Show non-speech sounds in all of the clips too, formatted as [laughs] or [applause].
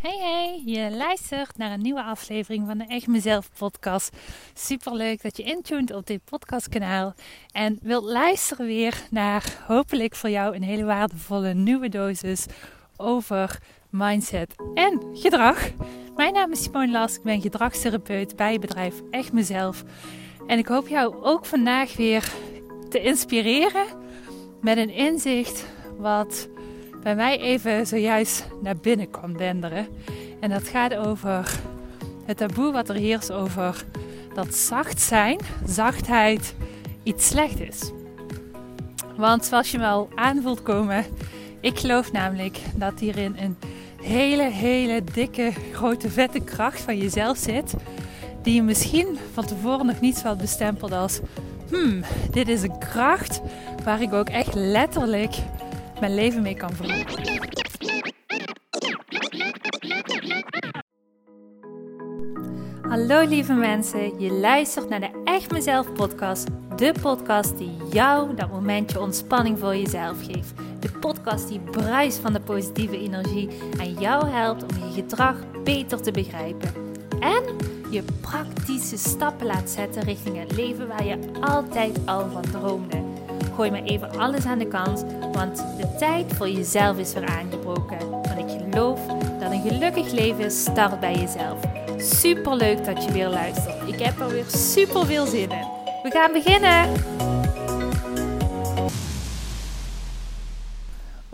Hey hey, je luistert naar een nieuwe aflevering van de Echt Mezelf podcast. Super leuk dat je intuned op dit podcastkanaal en wilt luisteren weer naar hopelijk voor jou een hele waardevolle nieuwe dosis over mindset en gedrag. Mijn naam is Simone Las, ik ben gedragstherapeut bij bedrijf Echt Mezelf. En ik hoop jou ook vandaag weer te inspireren met een inzicht wat bij mij even zojuist naar binnen kwam denderen. En dat gaat over het taboe wat er heerst over dat zacht zijn, zachtheid, iets slecht is. Want zoals je wel aanvoelt komen, ik geloof namelijk dat hierin een hele, hele dikke, grote, vette kracht van jezelf zit. Die je misschien van tevoren nog niet zo had bestempeld als: hmm, dit is een kracht waar ik ook echt letterlijk mijn leven mee kan veranderen. Hallo lieve mensen, je luistert naar de Echt Mezelf podcast. De podcast die jou dat momentje ontspanning voor jezelf geeft. De podcast die bruist van de positieve energie en jou helpt om je gedrag beter te begrijpen. En je praktische stappen laat zetten richting het leven waar je altijd al van droomde. Gooi maar even alles aan de kant, want de tijd voor jezelf is weer aangebroken. Want ik geloof dat een gelukkig leven start bij jezelf. Super leuk dat je weer luistert. Ik heb er weer super veel zin in. We gaan beginnen!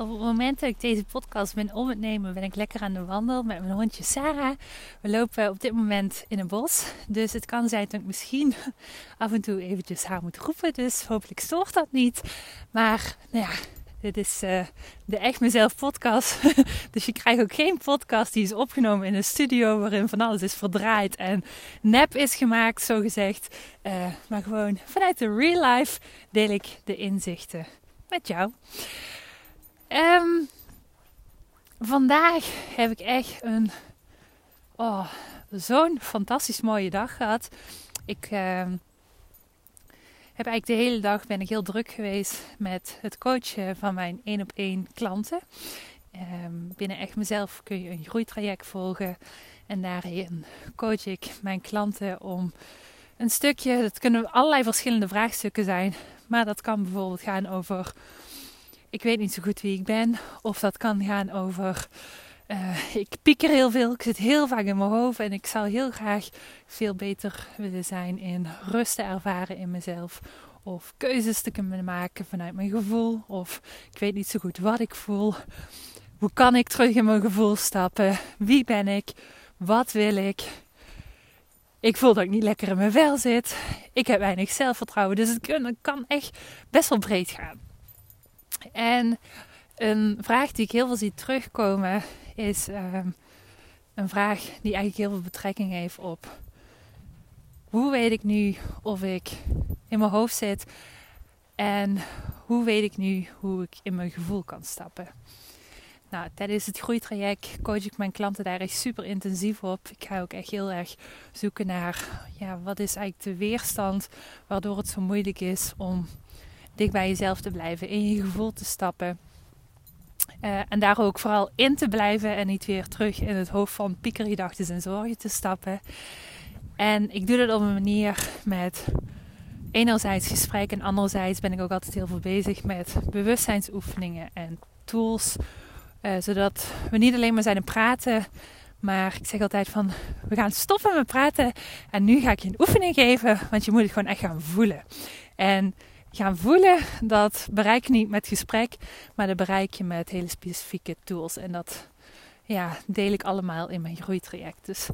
Op het moment dat ik deze podcast ben om het nemen, ben ik lekker aan de wandel met mijn hondje Sarah. We lopen op dit moment in een bos. Dus het kan zijn dat ik misschien [laughs] af en toe eventjes haar moet roepen. Dus hopelijk stoort dat niet. Maar nou ja, dit is uh, de Echt Mezelf podcast. [laughs] dus je krijgt ook geen podcast die is opgenomen in een studio waarin van alles is verdraaid en nep is gemaakt, zo gezegd. Uh, maar gewoon vanuit de real life deel ik de inzichten met jou. Um, vandaag heb ik echt een oh, zo'n fantastisch mooie dag gehad. Ik uh, heb eigenlijk de hele dag ben ik heel druk geweest met het coachen van mijn één op één klanten. Um, binnen echt mezelf kun je een groeitraject volgen en daarin coach ik mijn klanten om een stukje. Dat kunnen allerlei verschillende vraagstukken zijn, maar dat kan bijvoorbeeld gaan over ik weet niet zo goed wie ik ben. Of dat kan gaan over. Uh, ik pieker heel veel, ik zit heel vaak in mijn hoofd en ik zou heel graag veel beter willen zijn in rust te ervaren in mezelf. Of keuzes te kunnen maken vanuit mijn gevoel. Of ik weet niet zo goed wat ik voel. Hoe kan ik terug in mijn gevoel stappen? Wie ben ik? Wat wil ik? Ik voel dat ik niet lekker in mijn vel zit. Ik heb weinig zelfvertrouwen. Dus het kan echt best wel breed gaan. En een vraag die ik heel veel zie terugkomen is um, een vraag die eigenlijk heel veel betrekking heeft op hoe weet ik nu of ik in mijn hoofd zit en hoe weet ik nu hoe ik in mijn gevoel kan stappen. Nou, tijdens het groeitraject coach ik mijn klanten daar echt super intensief op. Ik ga ook echt heel erg zoeken naar ja, wat is eigenlijk de weerstand waardoor het zo moeilijk is om dicht bij jezelf te blijven, in je gevoel te stappen. Uh, en daar ook vooral in te blijven en niet weer terug in het hoofd van piekergedachten en zorgen te stappen. En ik doe dat op een manier met enerzijds gesprek en anderzijds ben ik ook altijd heel veel bezig met bewustzijnsoefeningen en tools. Uh, zodat we niet alleen maar zijn aan praten, maar ik zeg altijd van we gaan stoppen met praten en nu ga ik je een oefening geven, want je moet het gewoon echt gaan voelen. En gaan voelen, dat bereik je niet met gesprek, maar dat bereik je met hele specifieke tools. En dat ja, deel ik allemaal in mijn groeitraject. Dus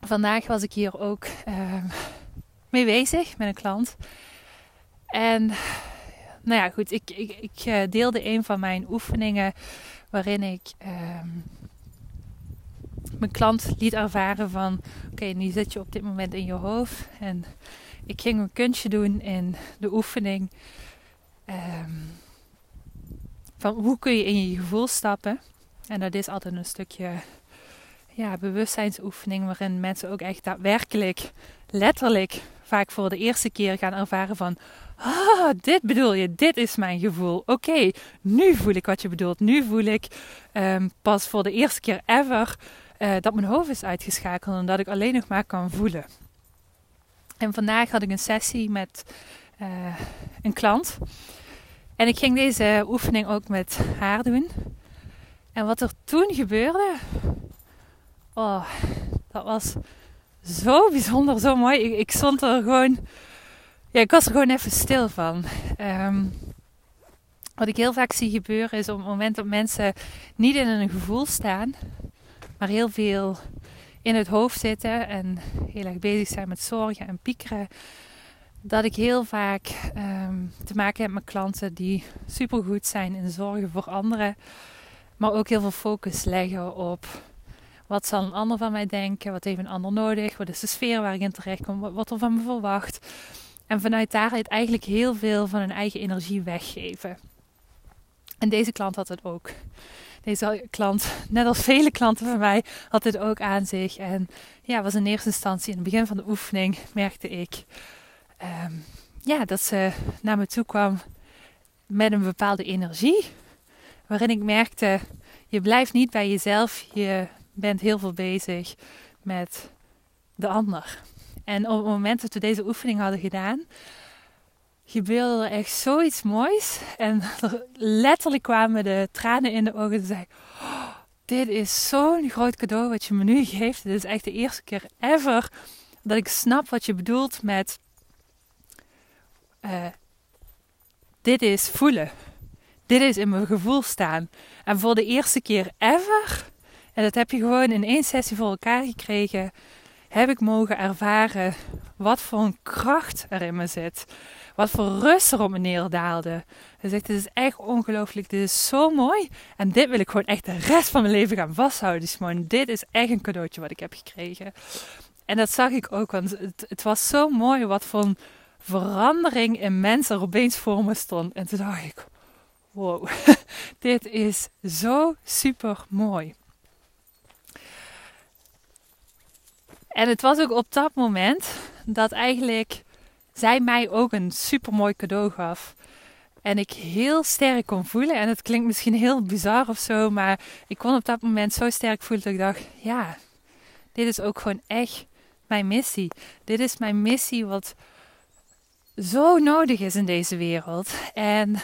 vandaag was ik hier ook uh, mee bezig met een klant. En nou ja, goed, ik, ik, eh, deelde een van mijn oefeningen waarin ik uh, mijn klant liet ervaren van oké, nu zit je op dit moment in je hoofd en ik ging een kunstje doen in de oefening. Um, van hoe kun je in je gevoel stappen. En dat is altijd een stukje ja, bewustzijnsoefening waarin mensen ook echt daadwerkelijk, letterlijk, vaak voor de eerste keer gaan ervaren van Ah, dit bedoel je, dit is mijn gevoel. Oké, nu voel ik wat je bedoelt. Nu voel ik um, pas voor de eerste keer ever uh, dat mijn hoofd is uitgeschakeld en dat ik alleen nog maar kan voelen. En vandaag had ik een sessie met uh, een klant. En ik ging deze oefening ook met haar doen. En wat er toen gebeurde, oh, dat was zo bijzonder, zo mooi. Ik, stond er gewoon, ja, ik was er gewoon even stil van. Um, wat ik heel vaak zie gebeuren is op het moment dat mensen niet in een gevoel staan, maar heel veel in het hoofd zitten en heel erg bezig zijn met zorgen en piekeren, dat ik heel vaak um, te maken heb met klanten die supergoed zijn in zorgen voor anderen, maar ook heel veel focus leggen op wat zal een ander van mij denken, wat heeft een ander nodig, wat is de sfeer waar ik in terecht kom, wat er van me verwacht. En vanuit daaruit eigenlijk heel veel van hun eigen energie weggeven. En deze klant had het ook. Deze klant, net als vele klanten van mij, had het ook aan zich. En ja, was in eerste instantie in het begin van de oefening, merkte ik um, ja, dat ze naar me toe kwam met een bepaalde energie. Waarin ik merkte, je blijft niet bij jezelf, je bent heel veel bezig met de ander. En op het moment dat we deze oefening hadden gedaan, gebeurde er echt zoiets moois. En [laughs] letterlijk kwamen de tranen in de ogen. En zei: oh, Dit is zo'n groot cadeau wat je me nu geeft. Dit is echt de eerste keer ever dat ik snap wat je bedoelt met. Uh, dit is voelen. Dit is in mijn gevoel staan. En voor de eerste keer ever, en dat heb je gewoon in één sessie voor elkaar gekregen, heb ik mogen ervaren wat voor een kracht er in me zit. Wat voor rust er op me neerdaalde. Hij zegt, dit is echt ongelooflijk, dit is zo mooi. En dit wil ik gewoon echt de rest van mijn leven gaan vasthouden, Simone. Dit is echt een cadeautje wat ik heb gekregen. En dat zag ik ook, want het, het was zo mooi wat voor een verandering in mensen er opeens voor me stond. En toen dacht ik, wow, [laughs] dit is zo super mooi. En het was ook op dat moment dat eigenlijk zij mij ook een super mooi cadeau gaf. En ik heel sterk kon voelen. En het klinkt misschien heel bizar of zo. Maar ik kon op dat moment zo sterk voelen dat ik dacht: ja, dit is ook gewoon echt mijn missie. Dit is mijn missie wat zo nodig is in deze wereld. En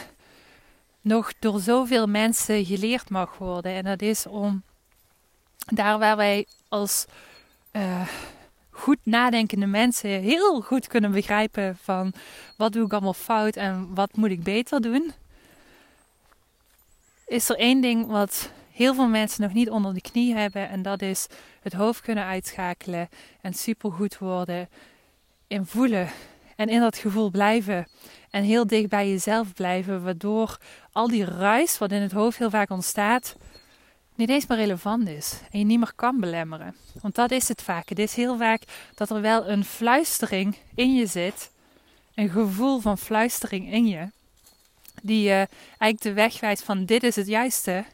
nog door zoveel mensen geleerd mag worden. En dat is om daar waar wij als uh, goed nadenkende mensen heel goed kunnen begrijpen van wat doe ik allemaal fout en wat moet ik beter doen. Is er één ding wat heel veel mensen nog niet onder de knie hebben en dat is het hoofd kunnen uitschakelen en supergoed worden in voelen en in dat gevoel blijven en heel dicht bij jezelf blijven, waardoor al die ruis wat in het hoofd heel vaak ontstaat, niet eens meer relevant is en je niet meer kan belemmeren. Want dat is het vaak. Het is heel vaak dat er wel een fluistering in je zit, een gevoel van fluistering in je, die je eigenlijk de weg wijst van dit is het juiste.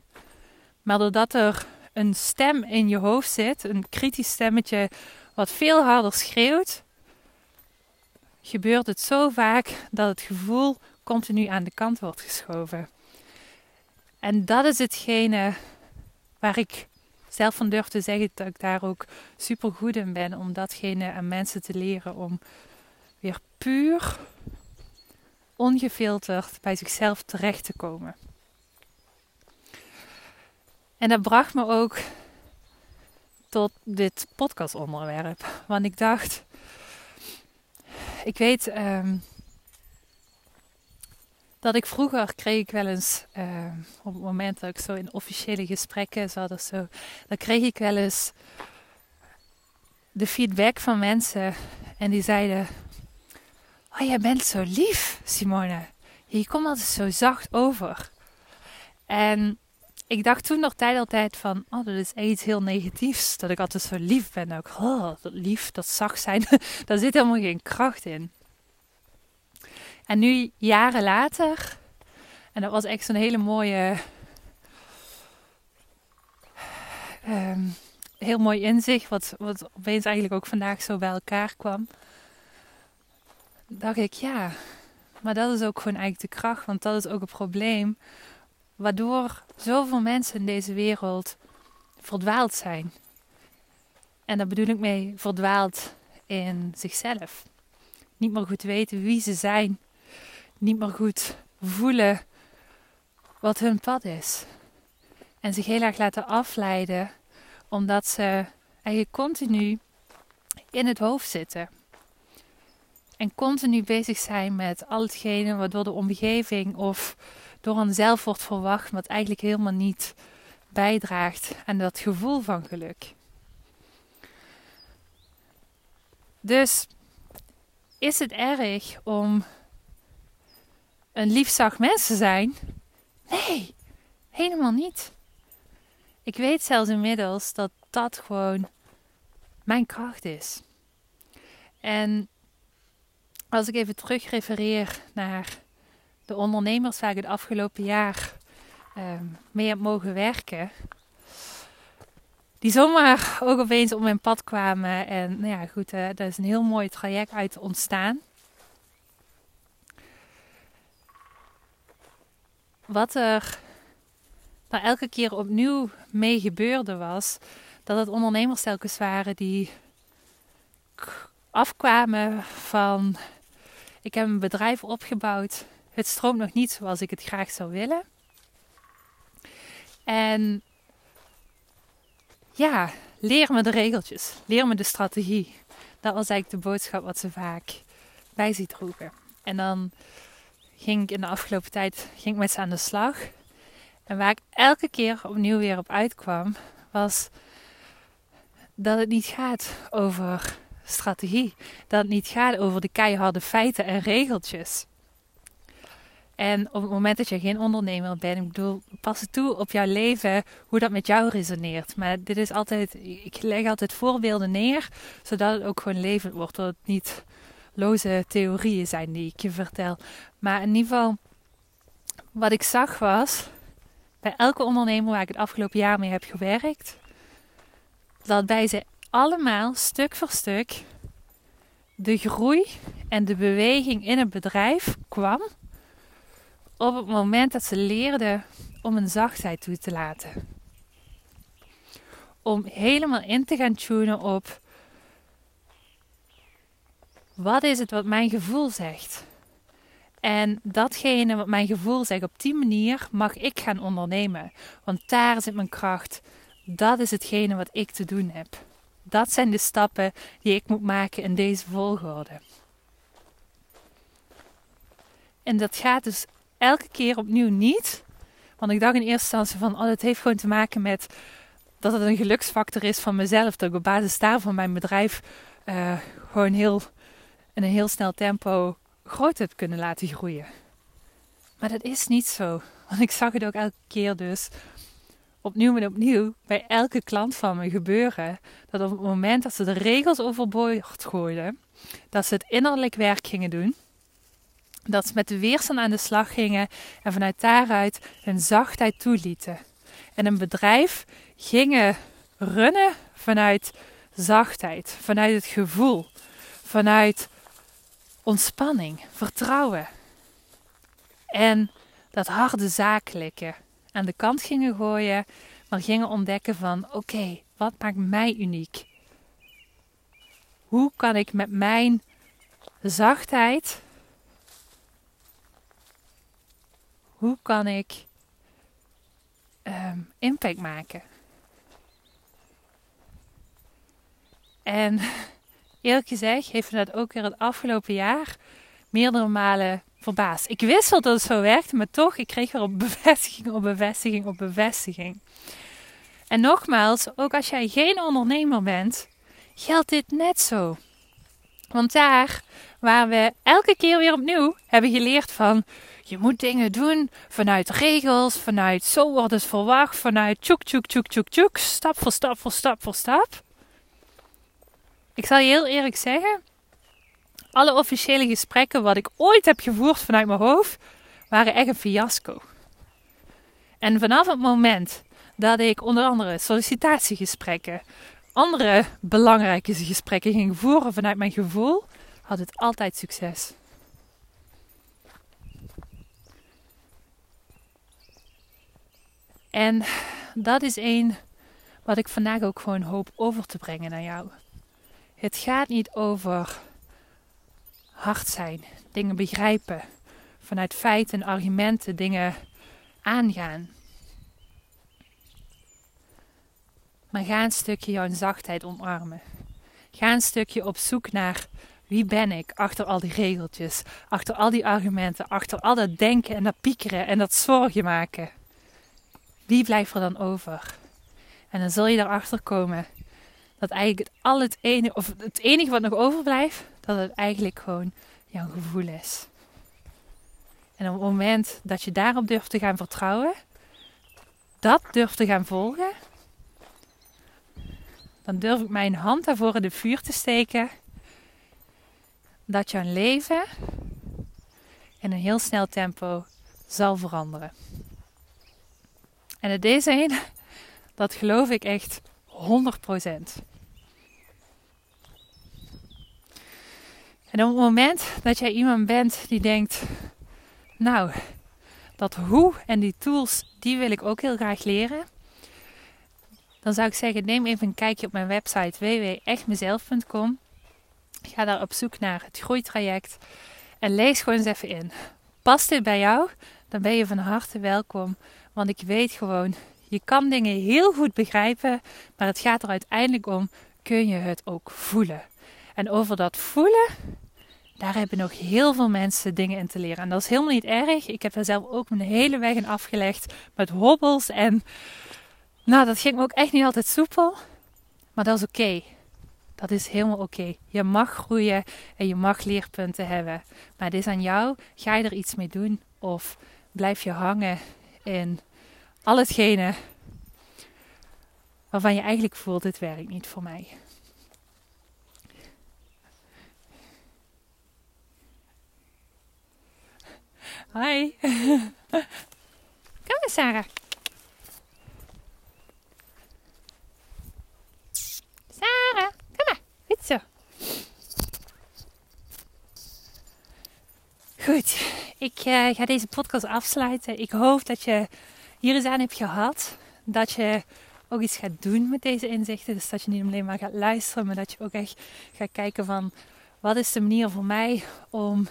Maar doordat er een stem in je hoofd zit, een kritisch stemmetje wat veel harder schreeuwt, gebeurt het zo vaak dat het gevoel continu aan de kant wordt geschoven. En dat is hetgene waar ik zelf van durf te zeggen dat ik daar ook super goed in ben. Om datgene aan mensen te leren. Om weer puur, ongefilterd bij zichzelf terecht te komen. En dat bracht me ook tot dit podcastonderwerp. Want ik dacht, ik weet um, dat ik vroeger kreeg ik wel eens, uh, op het moment dat ik zo in officiële gesprekken zat of zo, dan kreeg ik wel eens de feedback van mensen en die zeiden: Oh, jij bent zo lief, Simone. Je komt altijd zo zacht over. En ik dacht toen nog tijd altijd van, oh, dat is iets heel negatiefs. Dat ik altijd zo lief ben. Ook, oh, dat lief, dat zacht zijn, [laughs] daar zit helemaal geen kracht in. En nu, jaren later, en dat was echt zo'n hele mooie, um, heel mooi inzicht, wat, wat opeens eigenlijk ook vandaag zo bij elkaar kwam. Dacht ik, ja, Maar dat is ook gewoon eigenlijk de kracht, want dat is ook het probleem. Waardoor zoveel mensen in deze wereld verdwaald zijn. En daar bedoel ik mee verdwaald in zichzelf. Niet meer goed weten wie ze zijn. Niet meer goed voelen wat hun pad is. En zich heel erg laten afleiden omdat ze eigenlijk continu in het hoofd zitten. En continu bezig zijn met al hetgene wat door de omgeving of door een zelf wordt verwacht, wat eigenlijk helemaal niet bijdraagt aan dat gevoel van geluk. Dus is het erg om een liefzag mens te zijn? Nee, helemaal niet. Ik weet zelfs inmiddels dat dat gewoon mijn kracht is. En als ik even terug refereer naar de ondernemers waar ik het afgelopen jaar um, mee heb mogen werken. Die zomaar ook opeens op mijn pad kwamen. En nou ja, goed, uh, daar is een heel mooi traject uit ontstaan. Wat er nou elke keer opnieuw mee gebeurde was dat het ondernemers telkens waren die afkwamen van ik heb een bedrijf opgebouwd. Het stroomt nog niet zoals ik het graag zou willen. En ja, leer me de regeltjes. Leer me de strategie. Dat was eigenlijk de boodschap wat ze vaak bij zich droegen. En dan ging ik in de afgelopen tijd ging ik met ze aan de slag. En waar ik elke keer opnieuw weer op uitkwam, was dat het niet gaat over strategie. Dat het niet gaat over de keiharde feiten en regeltjes. En op het moment dat je geen ondernemer bent, ik bedoel, pas het toe op jouw leven hoe dat met jou resoneert. Maar dit is altijd, ik leg altijd voorbeelden neer, zodat het ook gewoon levend wordt. Dat het niet loze theorieën zijn die ik je vertel. Maar in ieder geval, wat ik zag was, bij elke ondernemer waar ik het afgelopen jaar mee heb gewerkt, dat bij ze allemaal stuk voor stuk de groei en de beweging in het bedrijf kwam op het moment dat ze leerden om een zachtheid toe te laten. Om helemaal in te gaan tunen op wat is het wat mijn gevoel zegt. En datgene wat mijn gevoel zegt, op die manier mag ik gaan ondernemen. Want daar zit mijn kracht. Dat is hetgene wat ik te doen heb. Dat zijn de stappen die ik moet maken in deze volgorde. En dat gaat dus elke keer opnieuw niet. Want ik dacht in eerste instantie van, oh, het heeft gewoon te maken met dat het een geluksfactor is van mezelf. Dat ik op basis daarvan mijn bedrijf uh, gewoon heel, in een heel snel tempo groot heb kunnen laten groeien. Maar dat is niet zo. Want ik zag het ook elke keer dus opnieuw en opnieuw bij elke klant van me gebeuren. Dat op het moment dat ze de regels overboord gooiden, dat ze het innerlijk werk gingen doen. Dat ze met de weerstand aan de slag gingen en vanuit daaruit hun zachtheid toelieten. En een bedrijf gingen runnen vanuit zachtheid, vanuit het gevoel, vanuit ontspanning, vertrouwen. En dat harde zakelijke aan de kant gingen gooien, maar gingen ontdekken van oké, wat maakt mij uniek? Hoe kan ik met mijn zachtheid, hoe kan ik um, impact maken? En eerlijk gezegd heeft me dat ook weer het afgelopen jaar meerdere malen verbaasd. Ik wist wel dat het zo werkte, maar toch, ik kreeg weer op bevestiging op bevestiging op bevestiging. En nogmaals, ook als jij geen ondernemer bent, geldt dit net zo. Want daar waar we elke keer weer opnieuw hebben geleerd van je moet dingen doen vanuit regels, vanuit zo wordt het verwacht, vanuit tjoek tjoek tjoek tjoek tjoek, stap voor stap voor stap voor stap. Ik zal je heel eerlijk zeggen, alle officiële gesprekken wat ik ooit heb gevoerd vanuit mijn hoofd, waren echt een fiasco. En vanaf het moment dat ik onder andere sollicitatiegesprekken, andere belangrijke gesprekken ging voeren vanuit mijn gevoel, had het altijd succes. En dat is één wat ik vandaag ook gewoon hoop over te brengen naar jou. Het gaat niet over hard zijn, dingen begrijpen, vanuit feiten en argumenten dingen aangaan. Maar ga een stukje jouw zachtheid omarmen. Ga een stukje op zoek naar wie ben ik achter al die regeltjes, achter al die argumenten, achter al dat denken en dat piekeren en dat zorgen maken. Wie blijft er dan over? En dan zul je erachter komen dat eigenlijk het, al het, enige, of het enige wat nog overblijft, dat het eigenlijk gewoon jouw gevoel is. En op het moment dat je daarop durft te gaan vertrouwen, dat durft te gaan volgen, dan durf ik mijn hand daarvoor in de vuur te steken. Dat jouw leven in een heel snel tempo zal veranderen. En het is een, dat geloof ik echt 100%. En op het moment dat jij iemand bent die denkt, nou, dat hoe en die tools, die wil ik ook heel graag leren. Dan zou ik zeggen, neem even een kijkje op mijn website www.echtmezelf.com. Ga daar op zoek naar het groeitraject en lees gewoon eens even in. Past dit bij jou? Dan ben je van harte welkom. Want ik weet gewoon, je kan dingen heel goed begrijpen, maar het gaat er uiteindelijk om, kun je het ook voelen? En over dat voelen, daar hebben nog heel veel mensen dingen in te leren. En dat is helemaal niet erg. Ik heb er zelf ook mijn hele weg in afgelegd met hobbels. En nou, dat ging me ook echt niet altijd soepel. Maar dat is oké. Dat is helemaal oké. Je mag groeien en je mag leerpunten hebben. Maar het is aan jou. Ga je er iets mee doen? Of blijf je hangen in al hetgene waarvan je eigenlijk voelt: dit werkt niet voor mij. Hi. Kom maar, Sarah. Sarah, kom maar. Goed zo. Goed, ik uh, ga deze podcast afsluiten. Ik hoop dat je hier eens aan hebt gehad. Dat je ook iets gaat doen met deze inzichten. Dus dat je niet alleen maar gaat luisteren, maar dat je ook echt gaat kijken van wat is de manier voor mij om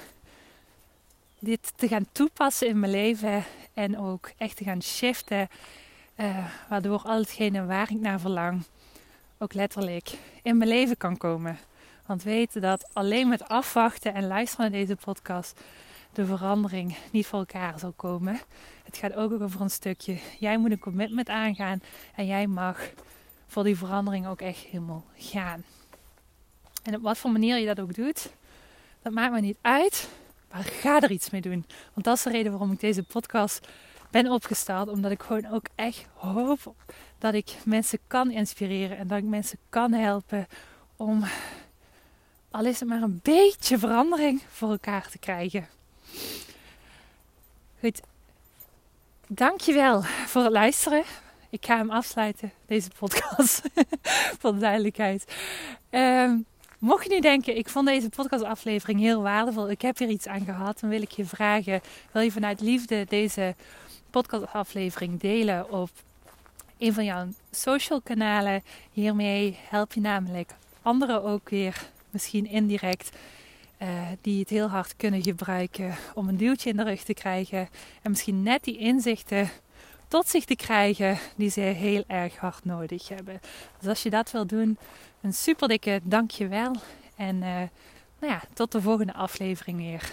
dit te gaan toepassen in mijn leven en ook echt te gaan shiften, uh, waardoor al hetgene waar ik naar verlang ook letterlijk in mijn leven kan komen. Want weten dat alleen met afwachten en luisteren naar deze podcast de verandering niet voor elkaar zal komen. Het gaat ook over een stukje. Jij moet een commitment aangaan en jij mag voor die verandering ook echt helemaal gaan. En op wat voor manier je dat ook doet, dat maakt me niet uit. Maar ga er iets mee doen. Want dat is de reden waarom ik deze podcast ben opgestart. Omdat ik gewoon ook echt hoop dat ik mensen kan inspireren. En dat ik mensen kan helpen om, al is het maar een beetje verandering voor elkaar te krijgen. Goed. Dankjewel voor het luisteren. Ik ga hem afsluiten, deze podcast. [laughs] de duidelijkheid. Um, Mocht je nu denken, ik vond deze podcastaflevering heel waardevol, ik heb hier iets aan gehad, dan wil ik je vragen, wil je vanuit liefde deze podcastaflevering delen op een van jouw social kanalen? Hiermee help je namelijk anderen ook weer, misschien indirect, uh, die het heel hard kunnen gebruiken om een duwtje in de rug te krijgen en misschien net die inzichten tot zich te krijgen die ze heel erg hard nodig hebben. Dus als je dat wil doen, een super dikke dankjewel. En uh, nou ja, tot de volgende aflevering weer.